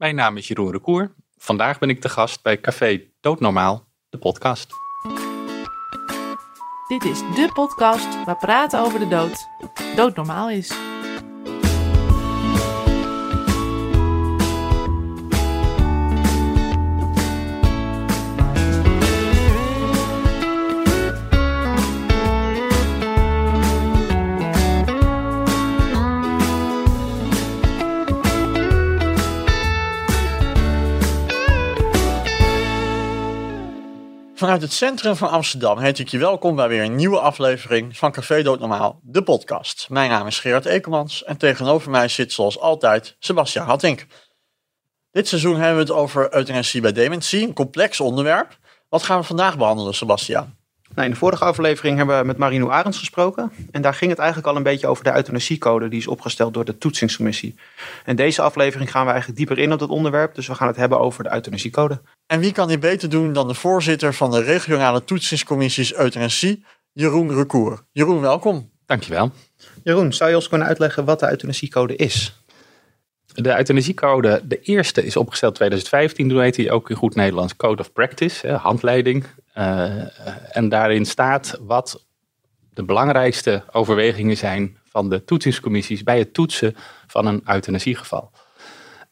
Mijn naam is Jeroen Recour. Vandaag ben ik te gast bij Café Doodnormaal, de podcast. Dit is de podcast waar praten over de dood doodnormaal is. Vanuit het centrum van Amsterdam heet ik je welkom bij weer een nieuwe aflevering van Café Doodnormaal, de podcast. Mijn naam is Gerard Ekemans en tegenover mij zit zoals altijd Sebastian Hattink. Dit seizoen hebben we het over euthanasie bij dementie, een complex onderwerp. Wat gaan we vandaag behandelen, Sebastian? Nou, in de vorige aflevering hebben we met Marino Arends gesproken. En daar ging het eigenlijk al een beetje over de euthanasiecode die is opgesteld door de toetsingscommissie. En deze aflevering gaan we eigenlijk dieper in op dat onderwerp. Dus we gaan het hebben over de euthanasiecode. En wie kan dit beter doen dan de voorzitter van de regionale toetsingscommissies euthanasie, Jeroen Recour. Jeroen, welkom. Dankjewel. Jeroen, zou je ons kunnen uitleggen wat de euthanasiecode is? De euthanasiecode, de eerste is opgesteld in 2015. Toen heet hij ook in goed Nederlands Code of Practice, handleiding. Uh, en daarin staat wat de belangrijkste overwegingen zijn van de toetsingscommissies bij het toetsen van een euthanasiegeval.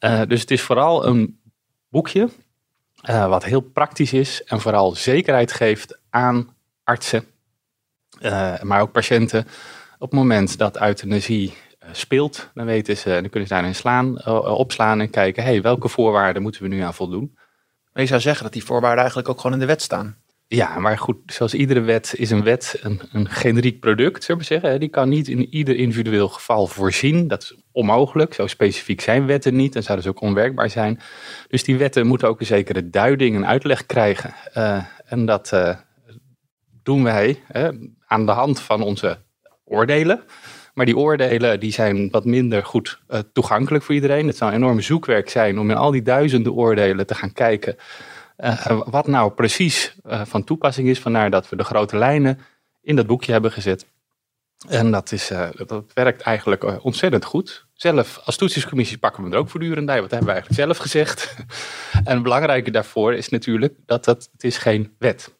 Uh, dus het is vooral een boekje uh, wat heel praktisch is en vooral zekerheid geeft aan artsen, maar ook patiënten. Op het moment dat euthanasie speelt, dan weten ze, dan kunnen ze daarin slaan, opslaan en kijken, hey, welke voorwaarden moeten we nu aan voldoen? Je zou zeggen dat die voorwaarden eigenlijk ook gewoon in de wet staan. Ja, maar goed, zoals iedere wet is een wet een, een generiek product, zullen we zeggen. Die kan niet in ieder individueel geval voorzien. Dat is onmogelijk. Zo specifiek zijn wetten niet en zouden ze ook onwerkbaar zijn. Dus die wetten moeten ook een zekere duiding en uitleg krijgen. Uh, en dat uh, doen wij aan de hand van onze oordelen. Maar die oordelen die zijn wat minder goed toegankelijk voor iedereen. Het zou een enorm zoekwerk zijn om in al die duizenden oordelen te gaan kijken uh, wat nou precies uh, van toepassing is, vandaar dat we de grote lijnen in dat boekje hebben gezet. En dat, is, uh, dat werkt eigenlijk ontzettend goed. Zelf als toetsingscommissie pakken we er ook voortdurend bij. Wat hebben we eigenlijk zelf gezegd? en het belangrijke daarvoor is natuurlijk dat het, het is geen wet,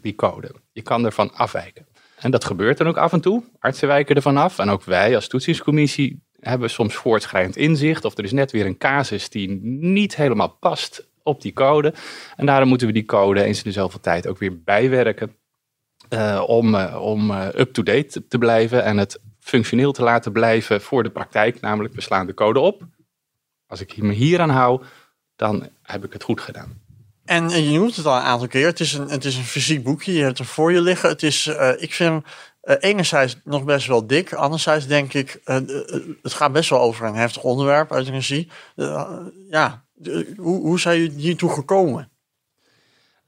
die code. Je kan ervan afwijken. En dat gebeurt dan ook af en toe. Artsen wijken ervan af. En ook wij als toetsingscommissie hebben soms voortschrijdend inzicht. Of er is net weer een casus die niet helemaal past op die code. En daarom moeten we die code eens in de zoveel tijd ook weer bijwerken. Uh, om uh, om uh, up-to-date te blijven en het functioneel te laten blijven voor de praktijk. Namelijk, we slaan de code op. Als ik me hier aan hou, dan heb ik het goed gedaan. En je noemt het al een aantal keer. Het is een, het is een fysiek boekje. Je hebt er voor je liggen. Het is, ik vind hem enerzijds nog best wel dik. Anderzijds denk ik, het gaat best wel over een heftig onderwerp, euthanasie. ja, hoe, hoe zijn jullie hiertoe gekomen?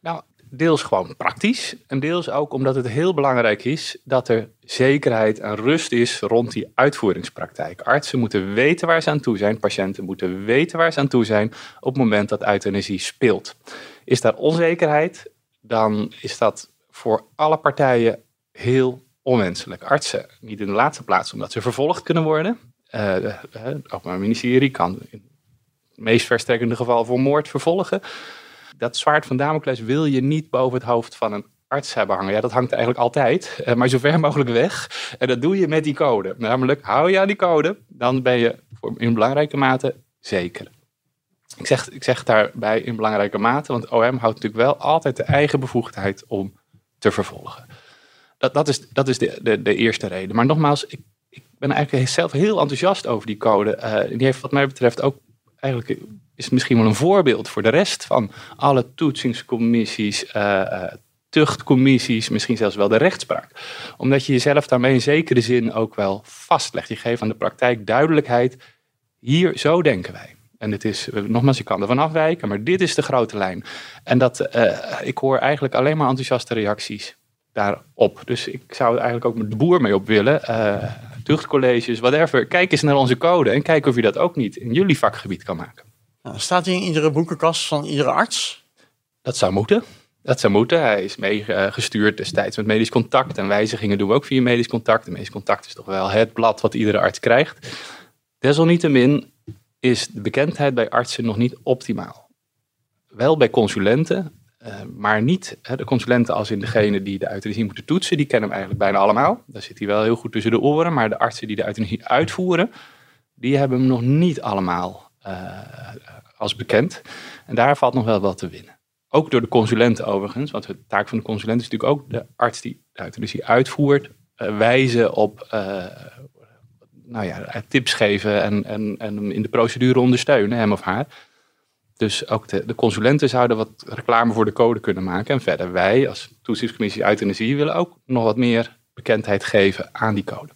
Nou, deels gewoon praktisch. En deels ook omdat het heel belangrijk is dat er zekerheid en rust is rond die uitvoeringspraktijk. Artsen moeten weten waar ze aan toe zijn. Patiënten moeten weten waar ze aan toe zijn op het moment dat euthanasie speelt. Is daar onzekerheid, dan is dat voor alle partijen heel onwenselijk. Artsen, niet in de laatste plaats omdat ze vervolgd kunnen worden. Uh, het Openbaar Ministerie kan meest verstrekkende geval voor moord vervolgen. Dat zwaard van Damocles wil je niet boven het hoofd van een arts hebben hangen. Ja, dat hangt eigenlijk altijd, eh, maar zo ver mogelijk weg. En dat doe je met die code. Namelijk, hou je aan die code, dan ben je in belangrijke mate zeker. Ik zeg, ik zeg daarbij in belangrijke mate, want OM houdt natuurlijk wel altijd de eigen bevoegdheid om te vervolgen. Dat, dat is, dat is de, de, eerste reden. Maar nogmaals, ik, ik ben eigenlijk zelf heel enthousiast over die code. Uh, die heeft wat mij betreft ook eigenlijk is misschien wel een voorbeeld voor de rest van alle toetsingscommissies, uh, tuchtcommissies, misschien zelfs wel de rechtspraak. Omdat je jezelf daarmee in zekere zin ook wel vastlegt. Je geeft aan de praktijk duidelijkheid. Hier, zo denken wij. En het is, eh, nogmaals, je kan ervan afwijken, maar dit is de grote lijn. En dat, ik hoor eigenlijk alleen maar enthousiaste reacties daarop. Dus ik zou eigenlijk ook met de boer mee op willen. Uh, tuchtcolleges, whatever. Kijk eens naar onze code en kijk of je dat ook niet in jullie vakgebied kan maken. Nou, staat hij in iedere boekenkast van iedere arts? Dat zou moeten. Dat zou moeten. Hij is meegestuurd destijds met medisch contact. En wijzigingen doen we ook via medisch contact. En medisch contact is toch wel het blad wat iedere arts krijgt. Desalniettemin is de bekendheid bij artsen nog niet optimaal. Wel bij consulenten, eh, maar niet hè, de consulenten als in degene die de euthanasie moeten toetsen. Die kennen hem eigenlijk bijna allemaal. Daar zit hij wel heel goed tussen de oren. Maar de artsen die de euthanasie uitvoeren, die hebben hem nog niet allemaal uh, als bekend. En daar valt nog wel wat te winnen. Ook door de consulenten overigens, want de taak van de consulent is natuurlijk ook de arts die de euthanasie uitvoert, uh, wijzen op, nou ja, tips geven en, en, en in de procedure ondersteunen, hem of haar. Dus ook de, de, consulenten zouden wat reclame voor de code kunnen maken. En verder wij als toetsingscommissie euthanasie willen ook nog wat meer bekendheid geven aan die code.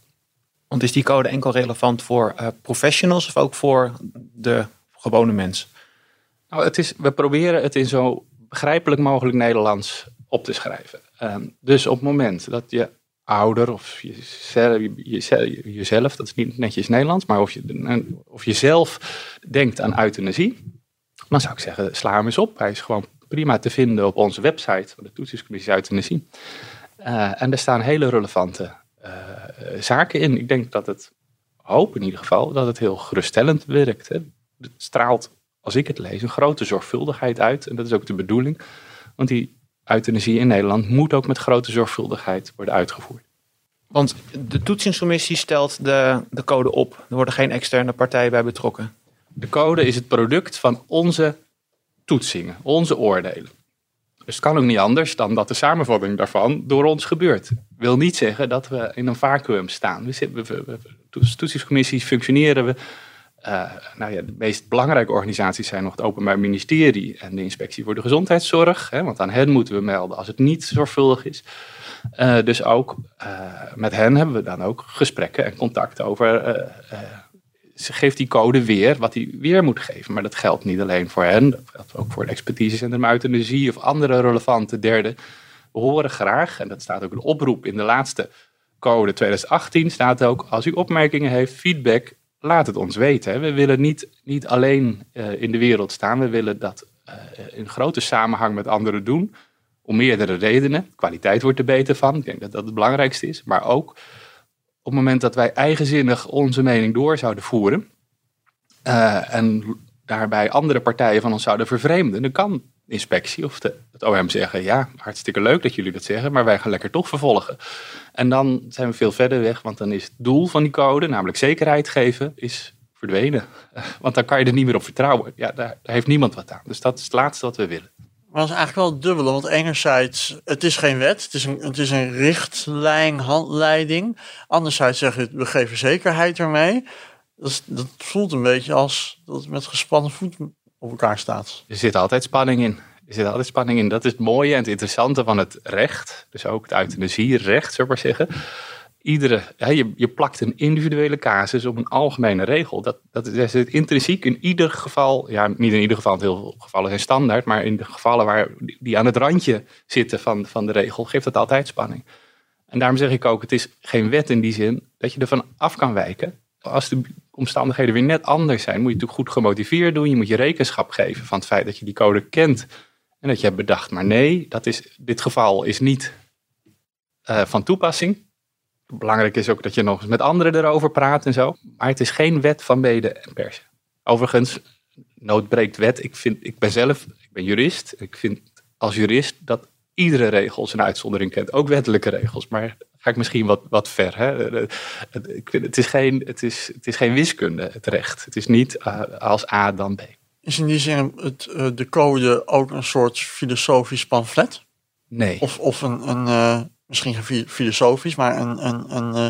Want is die code enkel relevant voor uh, professionals of ook voor de gewone mens? Nou, het is, we proberen het in zo begrijpelijk mogelijk Nederlands op te schrijven. Um, dus op het moment dat je ouder of jezelf, jezelf, jezelf, dat is niet netjes Nederlands, maar of je, of je zelf denkt aan euthanasie, dan zou ik zeggen, sla hem eens op. Hij is gewoon prima te vinden op onze website van de Toetsingscommissie Euthanasie. Uh, en er staan hele relevante uh, zaken in. Ik denk dat het, hoop in ieder geval, dat het heel geruststellend werkt. Hè. Het straalt, als ik het lees, een grote zorgvuldigheid uit. En dat is ook de bedoeling. Want die euthanasie in Nederland moet ook met grote zorgvuldigheid worden uitgevoerd. Want de toetsingscommissie stelt de, de code op. Er worden geen externe partijen bij betrokken. De code is het product van onze toetsingen, onze oordelen. Dus het kan ook niet anders dan dat de samenvatting daarvan door ons gebeurt. Wil niet zeggen dat we in een vacuüm staan. We zitten, we, toetsingscommissies functioneren we. Uh, nou ja, de meest belangrijke organisaties zijn nog het Openbaar Ministerie en de Inspectie voor de Gezondheidszorg. Hè, want aan hen moeten we melden als het niet zorgvuldig is. Uh, dus ook uh, met hen hebben we dan ook gesprekken en contacten over ze geeft die code weer wat hij weer moet geven. Maar dat geldt niet alleen voor hen, dat geldt ook voor de expertisecentrum euthanasie of andere relevante derden. We horen graag, en dat staat ook een oproep in de laatste code 2018, staat ook als u opmerkingen heeft, feedback, laat het ons weten. We willen niet, niet alleen uh, in de wereld staan, we willen dat uh, in grote samenhang met anderen doen. Om meerdere redenen. Kwaliteit wordt er beter van. Ik denk dat dat het belangrijkste is. Maar ook op het moment dat wij eigenzinnig onze mening door zouden voeren uh, en daarbij andere partijen van ons zouden vervreemden, dan kan inspectie of de, het OM zeggen, ja, hartstikke leuk dat jullie dat zeggen, maar wij gaan lekker toch vervolgen. En dan zijn we veel verder weg, want dan is het doel van die code, namelijk zekerheid geven, is verdwenen. Want dan kan je er niet meer op vertrouwen. Ja, daar, daar heeft niemand wat aan. Dus dat is het laatste wat we willen. Maar is eigenlijk wel dubbele, want enerzijds, het is geen wet, het is een, het is een richtlijn, handleiding. Anderzijds zeg je, we geven zekerheid ermee. Dat, voelt een beetje als dat het met gespannen voet op elkaar staat. Er zit altijd spanning in. Er zit altijd spanning in. Dat is het mooie en het interessante van het recht. Dus ook het euthanasierecht, zou maar zeggen iedere, je, je plakt een individuele casus op een algemene regel. Dat, dat is intrinsiek in ieder geval, ja, niet in ieder geval, in heel veel gevallen zijn standaard, maar in de gevallen waar die aan het randje zitten van, van de regel, geeft dat altijd spanning. En daarom zeg ik ook, het is geen wet in die zin dat je ervan af kan wijken. Als de omstandigheden weer net anders zijn, moet je natuurlijk goed gemotiveerd doen. Je moet je rekenschap geven van het feit dat je die code kent en dat je hebt bedacht. Maar nee, dat is, dit geval is niet uh, van toepassing belangrijk is ook dat je nog eens met anderen erover praat en zo. Maar het is geen wet van mede en persen. Overigens, nood breekt wet. Ik, vind, ik ben zelf, ik ben jurist. Ik vind als jurist dat iedere regel zijn uitzondering kent. Ook wettelijke regels. Maar ga ik misschien wat, wat ver. Hè? Ik vind, het, is geen, het, is, het is geen wiskunde, het recht. Het is niet uh, als A dan B. Is in die zin het, uh, de code ook een soort filosofisch pamflet? Nee. Of, of een, een uh, misschien filosofisch, maar een, een, een uh,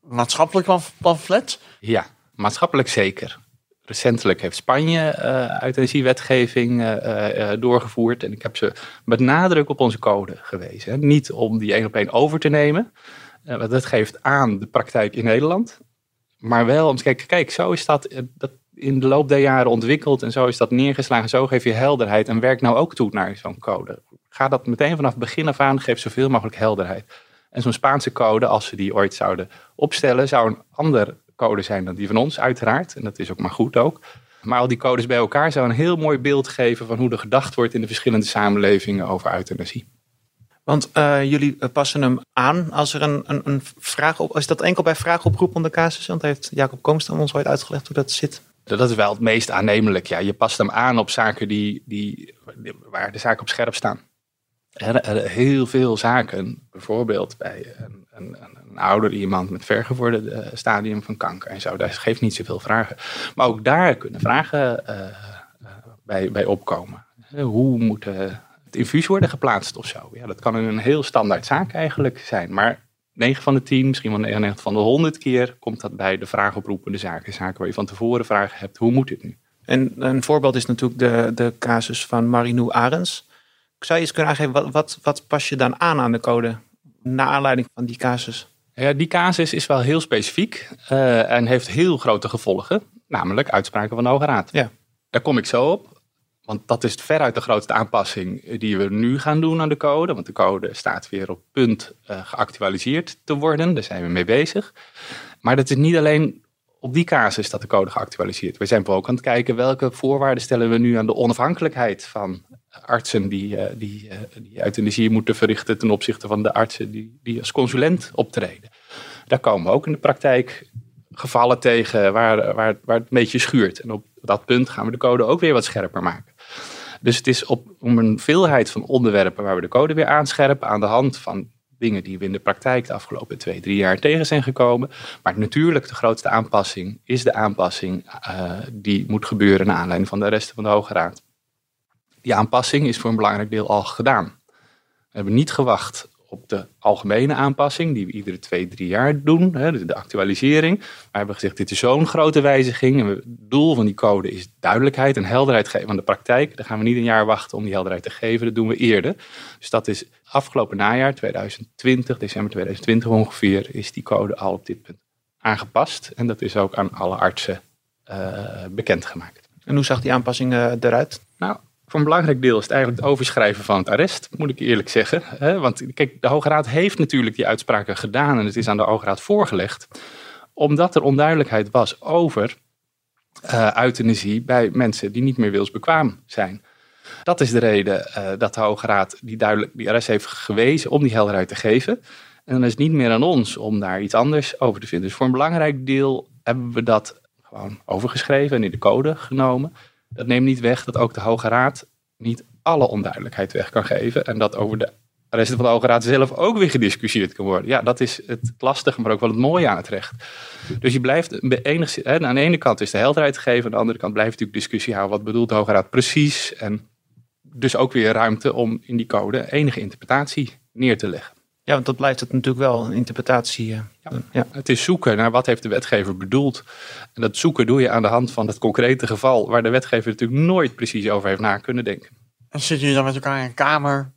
maatschappelijk pamflet? Ja, maatschappelijk zeker. Recentelijk heeft Spanje uh, euthanasiewetgeving uh, doorgevoerd. En ik heb ze met nadruk op onze code gewezen. Hè. Niet om die één op één over te nemen. want dat geeft aan de praktijk in Nederland. Maar wel om te kijken, kijk, zo is dat, dat in de loop der jaren ontwikkeld. En zo is dat neergeslagen. Zo geef je helderheid. En werk nou ook toe naar zo'n code. Ga dat meteen vanaf begin af aan, geef zoveel mogelijk helderheid. En zo'n Spaanse code, als ze die ooit zouden opstellen, zou een andere code zijn dan die van ons, uiteraard. En dat is ook maar goed ook. Maar al die codes bij elkaar zou een heel mooi beeld geven van hoe er gedacht wordt in de verschillende samenlevingen over euthanasie. Want uh, jullie passen hem aan als er een, een, een vraag op. Is dat enkel bij vraagoproep onder casus? Want heeft Jacob Koomstam ons ooit uitgelegd hoe dat zit? Dat is wel het meest aannemelijk. Ja, je past hem aan op zaken die, die, waar de zaken op scherp staan. Heel veel zaken, bijvoorbeeld bij een, een, een ouder iemand met vergevorderd eh, stadium van kanker en zo, daar geeft niet zoveel vragen. Maar ook daar kunnen vragen eh, eh, bij, bij opkomen. Hoe moet het infuus worden geplaatst of zo? Ja, dat kan een heel standaard zaak eigenlijk zijn. Maar 9 van de 10, misschien wel 99 van de 100 keer komt dat bij de vraagoproepende zaken. Zaken waar je van tevoren vragen hebt, hoe moet dit nu? En een voorbeeld is natuurlijk de, de casus van Marinou Arends. Zou je eens kunnen aangeven, wat, wat, wat pas je dan aan aan de code? Naar aanleiding van die casus. Ja, die casus is wel heel specifiek eh, en heeft heel grote gevolgen, namelijk uitspraken van de Hoge Raad. Ja. Daar kom ik zo op, want dat is veruit de grootste aanpassing die we nu gaan doen aan de code. Want de code staat weer op punt eh, geactualiseerd te worden, daar zijn we mee bezig. Maar dat is niet alleen op die casus dat de code geactualiseerd. We zijn ook aan het kijken welke voorwaarden stellen we nu aan de onafhankelijkheid van artsen die, eh, die, eh, die euthanasie moeten verrichten ten opzichte van de artsen die, die als consulent optreden. Daar komen we ook in de praktijk gevallen tegen waar, waar, waar het een beetje schuurt. En op dat punt gaan we de code ook weer wat scherper maken. Dus het is op, om een veelheid van onderwerpen waar we de code weer aanscherpen aan de hand van dingen die we in de praktijk de afgelopen twee, drie jaar tegen zijn gekomen. Maar natuurlijk de grootste aanpassing is de aanpassing eh, die moet gebeuren naar aanleiding van de arresten van de Hoge Raad. Die aanpassing is voor een belangrijk deel al gedaan. We hebben niet gewacht op de algemene aanpassing, die we iedere twee, drie jaar doen, hè, de actualisering. Maar we hebben gezegd, dit is zo'n grote wijziging. En het doel van die code is duidelijkheid en helderheid geven aan de praktijk. Daar gaan we niet een jaar wachten om die helderheid te geven, dat doen we eerder. Dus dat is afgelopen najaar, 2020, december 2020 ongeveer, is die code al op dit punt aangepast. En dat is ook aan alle artsen eh, bekendgemaakt. En hoe zag die aanpassing eh, eruit? Nou, voor een belangrijk deel is het eigenlijk het overschrijven van het arrest, moet ik eerlijk zeggen. Want kijk, de Hoge Raad heeft natuurlijk die uitspraken gedaan en het is aan de Hoge Raad voorgelegd, omdat er onduidelijkheid was over eh euthanasie bij mensen die niet meer wilsbekwaam zijn. Dat is de reden eh, dat de Hoge Raad die, duidelijk, die arrest heeft gewezen om die helderheid te geven. En dan is het niet meer aan ons om daar iets anders over te vinden. Dus voor een belangrijk deel hebben we dat gewoon overgeschreven en in de code genomen. Dat neemt niet weg dat ook de Hoge Raad niet alle onduidelijkheid weg kan geven. En dat over de arresten van de Hoge Raad zelf ook weer gediscussieerd kan worden. Ja, dat is het lastige, maar ook wel het mooie aan het recht. Dus je blijft enigszins, aan de ene kant is de helderheid gegeven, aan de andere kant blijft natuurlijk discussie houden. Wat bedoelt de Hoge Raad precies? En dus ook weer ruimte om in die code enige interpretatie neer te leggen. Ja, want dat blijft het natuurlijk wel een interpretatie. eh. Ja. Ja. Het is zoeken naar wat heeft de wetgever bedoeld. En dat zoeken doe je aan de hand van het concrete geval, waar de wetgever natuurlijk nooit precies over heeft na kunnen denken. En zitten jullie dan met elkaar in een kamer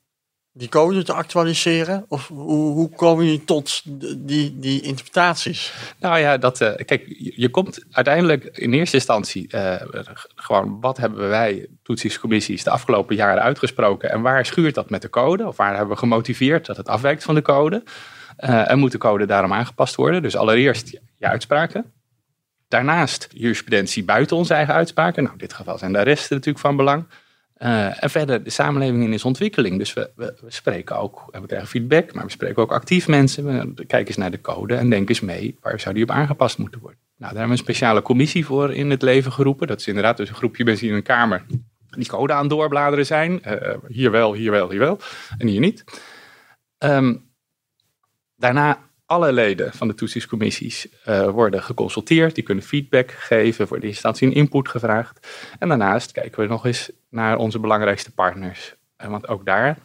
die code te actualiseren? Of hoe, hoe komen jullie tot die, die interpretaties? Nou ja, dat, eh, kijk, je, komt uiteindelijk in eerste instantie eh, gewoon wat hebben wij, toetsingscommissies, de afgelopen jaren uitgesproken en waar schuurt dat met de code? Of waar hebben we gemotiveerd dat het afwijkt van de code? Eh, en moet de code daarom aangepast worden? Dus allereerst je, uitspraken. Daarnaast jurisprudentie buiten onze eigen uitspraken. Nou, in dit geval zijn de arresten natuurlijk van belang. Eh, en verder, de samenleving in is ontwikkeling. Dus we, spreken ook, we krijgen feedback, maar we spreken ook actief mensen. We kijken eens naar de code en denken eens mee, waar zou die op aangepast moeten worden? Nou, daar hebben we een speciale commissie voor in het leven geroepen. Dat is inderdaad dus een groepje mensen in een kamer die code aan doorbladeren zijn. Eh, hier wel, hier wel, hier wel en hier niet. Ehm, daarna alle leden van de toetsingscommissies eh, worden geconsulteerd. Die kunnen feedback geven, voor de instantie een input gevraagd. En daarnaast kijken we nog eens naar onze belangrijkste partners. Eh, want ook daar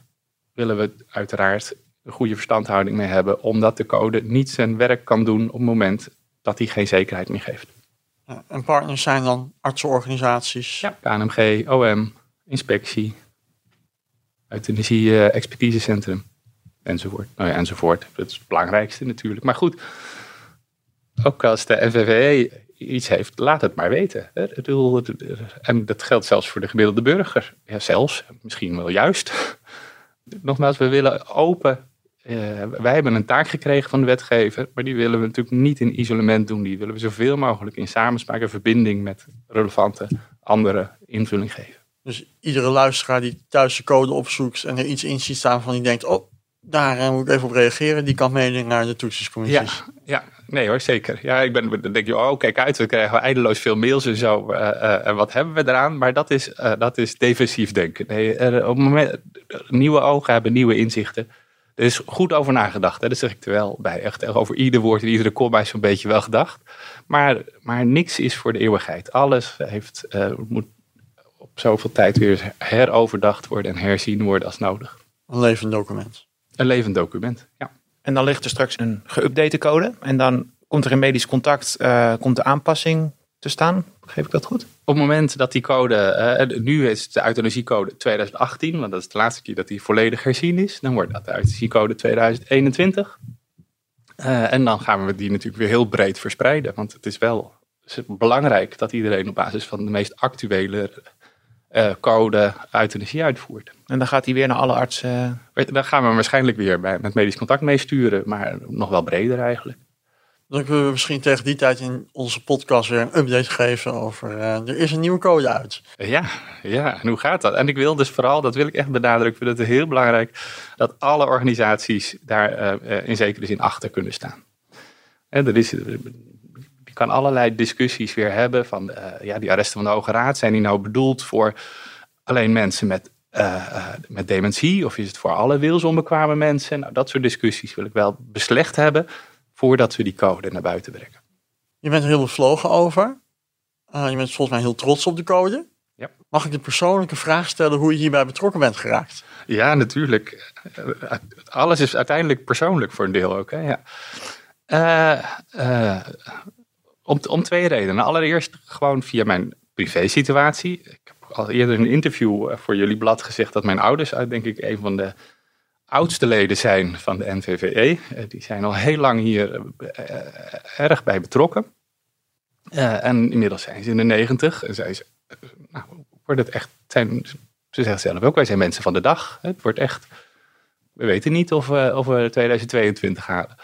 willen we uiteraard een goede verstandhouding mee hebben, omdat de code niet zijn werk kan doen op het moment dat hij geen zekerheid meer geeft. En partners zijn dan artsenorganisaties. Ja. KNMG, OM, inspectie, euthanasie eh, expertisecentrum, enzovoort. Nou enzovoort. Dat is het belangrijkste natuurlijk. Maar goed, ook als de NVVE iets heeft, laat het maar weten. En dat geldt zelfs voor de gemiddelde burger. Ja, zelfs, misschien wel juist. Nogmaals, we willen open. eh, wij hebben een taak gekregen van de wetgever, maar die willen we natuurlijk niet in isolement doen. Die willen we zoveel mogelijk in samenspraak en verbinding met relevante andere invulling geven. Dus iedere luisteraar die thuis de code opzoekt en er iets in ziet staan van die denkt, oh, daar eh, moet ik even op reageren, die kan meedoen naar de toetsingscommissies. Ja, ja, nee hoor, zeker. Ja, ik ben, dan denk je, oh kijk uit, we krijgen eindeloos veel mails en zo. eh, eh, en wat hebben we eraan? Maar dat is, dat is defensief denken. Nee, op het moment, nieuwe ogen hebben nieuwe inzichten. Er is goed over nagedacht, hè? dat zeg ik er wel bij. Echt over ieder woord en iedere komma is zo'n beetje wel gedacht. Maar, maar niks is voor de eeuwigheid. Alles heeft, moet op zoveel tijd weer heroverdacht worden en herzien worden als nodig. Een levend document. Een levend document, ja. En dan ligt er straks een geüpdate code. En dan komt er in medisch contact eh, komt de aanpassing te staan. Geef ik dat goed? Op het moment dat die code, eh, nu is het de euthanasiecode 2018, want dat is de laatste keer dat die volledig herzien is. Dan wordt dat de euthanasiecode 2021. Eh, en dan gaan we die natuurlijk weer heel breed verspreiden. Want het is wel belangrijk dat iedereen op basis van de meest actuele eh, code euthanasie uitvoert. En dan gaat hij weer naar alle artsen. Weet- Daar gaan we waarschijnlijk weer bij, met medisch contact mee sturen, maar nog wel breder eigenlijk. Dan kunnen we misschien tegen die tijd in onze podcast weer een update geven over eh, er is een nieuwe code uit. Ja, ja, en hoe gaat dat? En ik wil dus vooral, dat wil ik echt benadrukken, ik vind het heel belangrijk dat alle organisaties daar eh, eh, in zekere zin achter kunnen staan. En er is, kan allerlei discussies weer hebben van, eh, ja, die arresten van de Hoge Raad, zijn die nou bedoeld voor alleen mensen met, eh, eh, met dementie of is het voor alle wilsonbekwame mensen? Nou, dat soort discussies wil ik wel beslecht hebben voordat we die code naar buiten brengen. Je bent er heel bevlogen over. Je bent volgens mij heel trots op de code. Ja. Mag ik de persoonlijke vraag stellen hoe je hierbij betrokken bent geraakt? Ja, natuurlijk. Alles is uiteindelijk persoonlijk voor een deel ook. Hè? Ja. Om, om twee redenen. Allereerst gewoon via mijn privé-situatie. Ik heb al eerder in een interview eh, voor jullie blad gezegd dat mijn ouders denk ik, een van de oudste leden zijn van de NVVE. Eh, Die zijn al heel lang hier eh, erg bij betrokken. En inmiddels zijn ze in de negentig. En zij ze, nou, wordt het echt, zijn, ze zeggen zelf ook, wij zijn mensen van de dag. Het wordt echt, we weten niet of we, of we 2022 halen.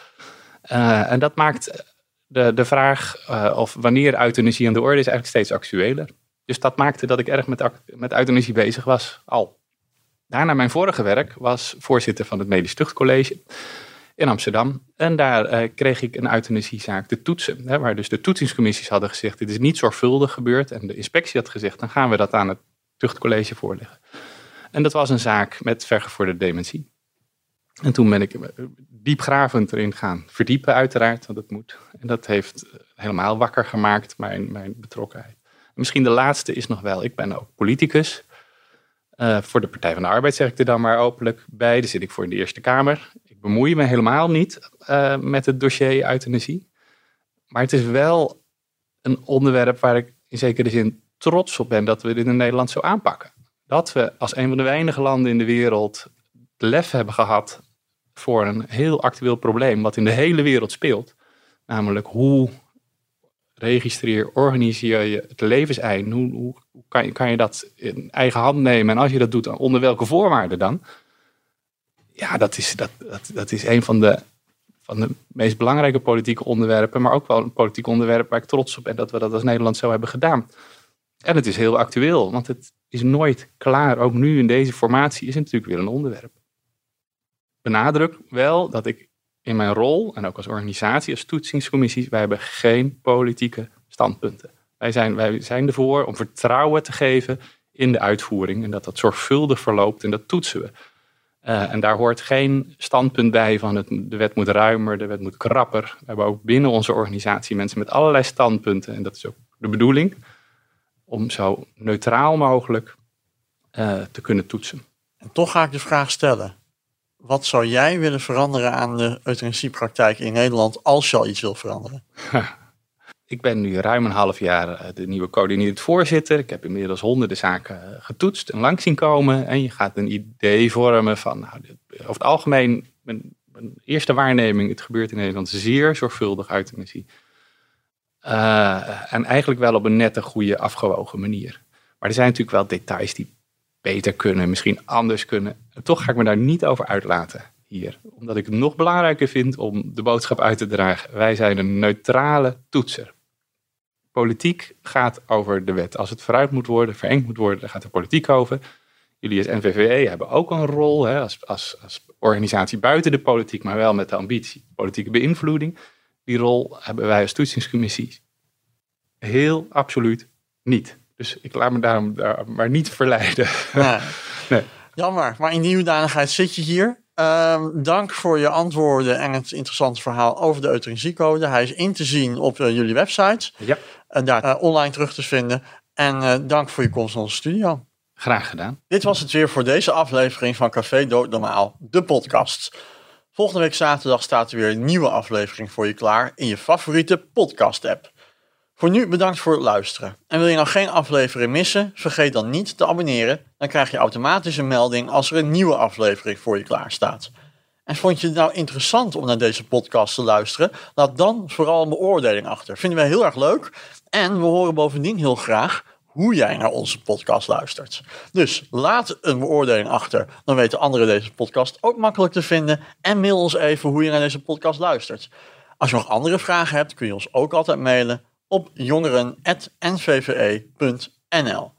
En dat maakt de, de vraag eh, of wanneer euthanasie aan de orde is eigenlijk steeds actueler. Dus dat maakte dat ik erg met, met euthanasie bezig was, al. Daarna mijn vorige werk was voorzitter van het Medisch Tuchtcollege in Amsterdam. En daar eh, kreeg ik een euthanasiezaak te toetsen. Hè, waar dus de toetsingscommissies hadden gezegd, dit is niet zorgvuldig gebeurd. En de inspectie had gezegd, dan gaan we dat aan het tuchtcollege voorleggen. En dat was een zaak met vergevorderde dementie. En toen ben ik eh, diepgravend erin gaan verdiepen, uiteraard, want dat moet. En dat heeft eh, helemaal wakker gemaakt, mijn, mijn betrokkenheid. En misschien de laatste is nog wel, ik ben ook politicus. Eh, voor de Partij van de Arbeid zeg ik er dan maar openlijk bij. Daar zit ik voor in de Eerste Kamer. Ik bemoei me helemaal niet met het dossier euthanasie. Maar het is wel een onderwerp waar ik in zekere zin trots op ben dat we dit in Nederland zo aanpakken. Dat we als een van de weinige landen in de wereld lef hebben gehad voor een heel actueel probleem wat in de hele wereld speelt. Namelijk hoe registreer, organiseer je het levenseind? Hoe, hoe, kan, je, kan je dat in eigen hand nemen? En als je dat doet, onder welke voorwaarden dan? Ja, dat is, dat, dat, dat is een van de, van de meest belangrijke politieke onderwerpen, maar ook wel een politiek onderwerp waar ik trots op ben dat we dat als Nederland zo hebben gedaan. En het is heel actueel, want het is nooit klaar. Ook nu in deze formatie is het natuurlijk weer een onderwerp. Benadruk wel dat ik in mijn rol en ook als organisatie, als toetsingscommissies, wij hebben geen politieke standpunten. Wij zijn, wij zijn ervoor om vertrouwen te geven in de uitvoering en dat dat zorgvuldig verloopt en dat toetsen we. Uh, en daar hoort geen standpunt bij van het, de wet moet ruimer, de wet moet krapper. We hebben ook binnen onze organisatie mensen met allerlei standpunten en dat is ook de bedoeling om zo neutraal mogelijk uh, te kunnen toetsen. En toch ga ik de vraag stellen. Wat zou jij willen veranderen aan de euthanasiepraktijk in Nederland als je al iets wil veranderen? Ik ben nu ruim een half jaar de nieuwe coördinerend voorzitter. Ik heb inmiddels honderden zaken getoetst en langs zien komen. En je gaat een idee vormen van, nou, over het algemeen, mijn, eerste waarneming, het gebeurt in Nederland zeer zorgvuldig euthanasie. En eigenlijk wel op een nette, goede, afgewogen manier. Maar er zijn natuurlijk wel details die beter kunnen, misschien anders kunnen. Toch ga ik me daar niet over uitlaten hier. Omdat ik het nog belangrijker vind om de boodschap uit te dragen. Wij zijn een neutrale toetser. Politiek gaat over de wet. Als het vooruit moet worden, verengd moet worden, dan gaat de politiek over. Jullie als NVVE hebben ook een rol hè, als, als, als organisatie buiten de politiek, maar wel met de ambitie politieke beïnvloeding. Die rol hebben wij als toetsingscommissie heel absoluut niet. Dus ik laat me daarom daar maar niet verleiden. Nee. Jammer, maar in die hoedanigheid zit je hier. Ehm, dank voor je antwoorden en het interessante verhaal over de euthanasiecode. Hij is in te zien op eh, jullie website Ja, en daar eh, online terug te vinden. En eh, dank voor je komst naar onze studio. graag gedaan. Dit was het weer voor deze aflevering van Café Doodnormaal, de podcast. Volgende week zaterdag staat er weer een nieuwe aflevering voor je klaar in je favoriete podcast-app. Voor nu bedankt voor het luisteren. En wil je nou geen aflevering missen? Vergeet dan niet te abonneren. Dan krijg je automatisch een melding als er een nieuwe aflevering voor je klaar staat. En vond je het nou interessant om naar deze podcast te luisteren? Laat dan vooral een beoordeling achter. Vinden wij heel erg leuk. En we horen bovendien heel graag hoe jij naar onze podcast luistert. Dus laat een beoordeling achter. Dan weten anderen deze podcast ook makkelijk te vinden. En mail ons even hoe je naar deze podcast luistert. Als je nog andere vragen hebt, kun je ons ook altijd mailen op jongeren.nvve.nl.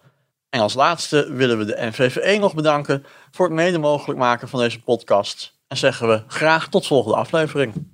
En als laatste willen we de NVVE nog bedanken voor het mede mogelijk maken van deze podcast. En zeggen we graag tot volgende aflevering.